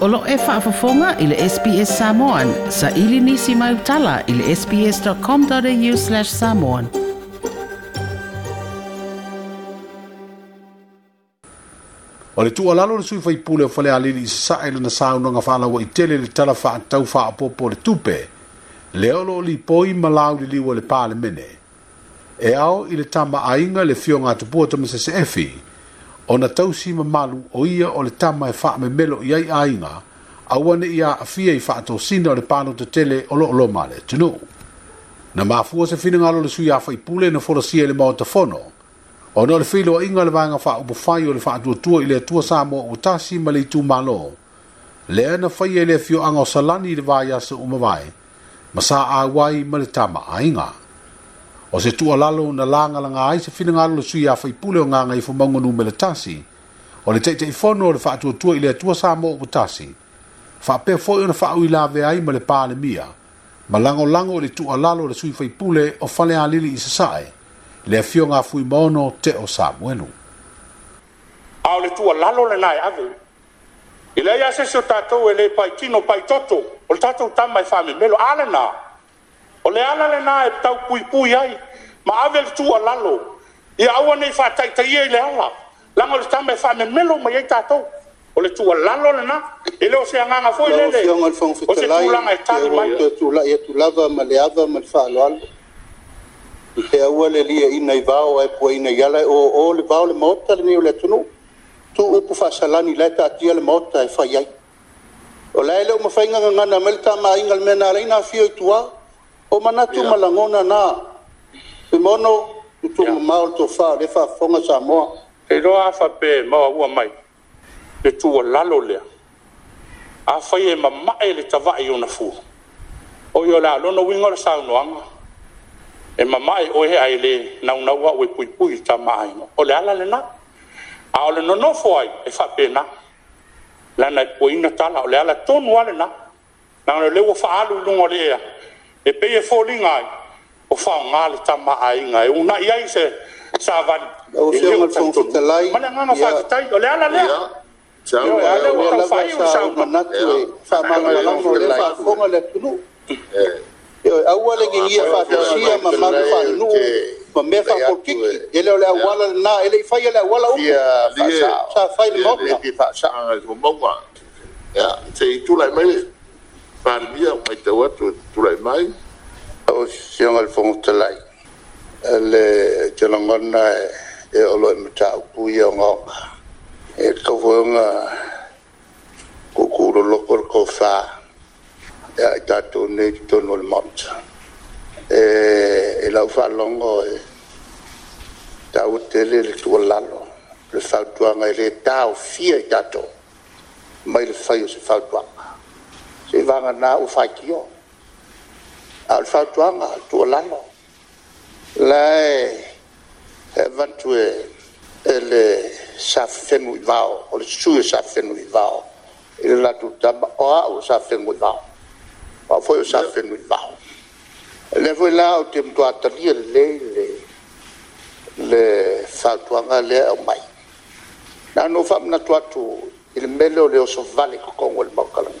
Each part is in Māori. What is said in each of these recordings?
Olo e whaafafonga i le SPS Samoan. Sa ili nisi mai utala i le sps.com.au slash samoan. O le tua lalo le sui fai pule o fale alili i sae le na saunonga whala wa i tele le tala wha atau wha apopo le tupe. Leolo li poi malau li liwa le pale mene. E ao i le tama ainga le fionga atupua tamasese efi. Leolo li poi malau le liwa le pale mene ona tausi ma malu o ia o le tama e faa me melo i ai ainga, awane ia a fia i faa to sina o le pano te tele o lo lo male, tino. Na mafua se fina ngalo le sui a fai pule na fora sia le mao tafono, ona le filo a inga le vanga faa upo fai o le faa tua tua i le tua samo o tasi ma le tu malo, le ana fai e le fio anga o salani le vaya se umavai, masa a wai ma le tama ainga. inga o se tu alalo na langa langa ai se fina ngalo sui a fai pule o nganga i fumango nu mele tasi. O le teitei fono no le fa tua tua ili a tua saa mo tasi. Fa pe foi o fa faa uila ve ai ma le paa le mia. Ma lango lango le tu alalo le sui fai pule o fale a lili i sasae. Le a fio ngā fui maono te o sa bueno. A le tu alalo le nai ave. Ile ia se se o tatou e le pai tino pai toto. O le tatou tamai fame melo alena. o le ala lenā e pui ai ma ave le tualalo ia aua nei tai e le ala laga o le tama me faamemelo mai ai tatou o le tualalo lenā i le o se agaga foi lele o se tulaga e tali mai ia tulava ma le ava ma le faaloalo i pe aua le lia ina i vao ae ina i ala o o le vao le maota lenei o le atunuu tuupu faasalani lae taatia le maota e fai ai o lae leu mafaiga gagana ma le tamāiga le mea na alaina afio i tuā o mana malagona na pe mono tutumamao le tofā o le faafofoga samoa e iloa afapē maua ua mai le tualalo lea afai e mama'e le tavaʻi e ona fua o ia o e e le alona uiga o le saunoaga e mamaʻe oe ai lē naunau au e puipui tamāiga o le ala lenā a o le nonofo ai e faapenā lana e puaina tala o le ala tonu a lenā na o leu ua faaalu i luga o le ea e pei e foliga ai o faoga le tamaaiga e unai ai se savaliiuatalai ma le agaga faafetai o le ala lea faamagalagolefaaafoga le atunuu ioe aua le gigia faatasia ma malu faanuu ma mea faapolokiki e le o le auala lenā e leʻi faia le auala upu sa fai le maoga faasaaga le momauga ia se itula i mai palmia maitaua tulai mai o sisioga le lai le talagona e olo e mataupu i ogaoga e kaufoega kukuloloko le kofā e ai tatou nei totonu o le maota e e lau longo e tauetele le tualalo le fautuaga e lē tāofia i tato mai le fai o se fautuaga se vaganā ua faatio a o le faatuaga tualalo lae e vatu e e le safefenu i vao o le susui e safefenu i vao i le latou tama o a o safefenu i vao o a foi o safefenu i vao le foi la o te mutua atalia lelei le le faatuaga lea o mai na no faamanatu atu i le mele so le osovale kokogo i le maukalaga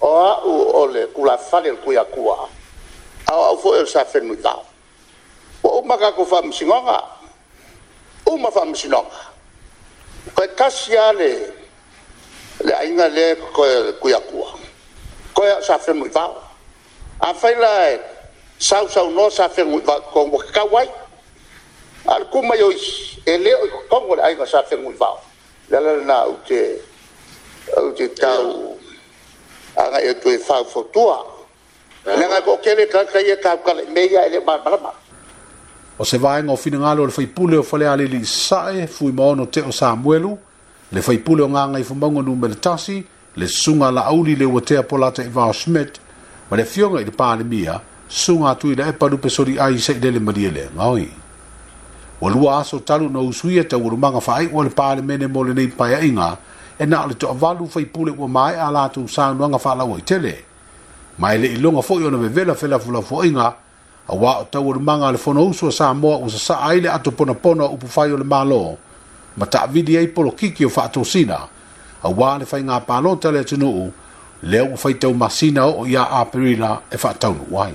o a'u o le kulafale le kuiakua ao a'u fo'i o le sa fenui tau ua uma kako fa'amasinoga uma fa'amasinoga koe kasi a le le aiga lē koe kuiakua koe a'u sa fenui tau afaila e sausaunoa sa fenui va'u ua kakau ai al kuma yo e le o kongo le aiga sa fenui va'u le ala lana au te au te tau aga e tu eh? e fafotua lega ko kele kaka ia kakala meia ele mamarama o se vaega o finagalo o le faipule o faleale lii sasae fuimaono teo samuelu le faipule o gagai fomauga nume le tasi le susuga laauli le ua tea polata ivao e smit ma le afioga i le palemia susuga atu i le epa lupe soliai isaʻi lele malie leagaoi ua lua aso talu na usuia e tauulumaga faaiʻo o le palemene mo lenei paeaʻiga e na le toa valu fai pule ua mai a tu sa no nga fa la wai tele mai le ilonga fo yo na vela fela fu fo inga a wa o tau le manga le fono uso sa mo o sa ai le ato pona pona u pu fai le malo ma ta vidi ai polo kiki o fa to sina a wa le fai nga pa lo tele tu no le u fai tau masina o ya aprila e fa tau wai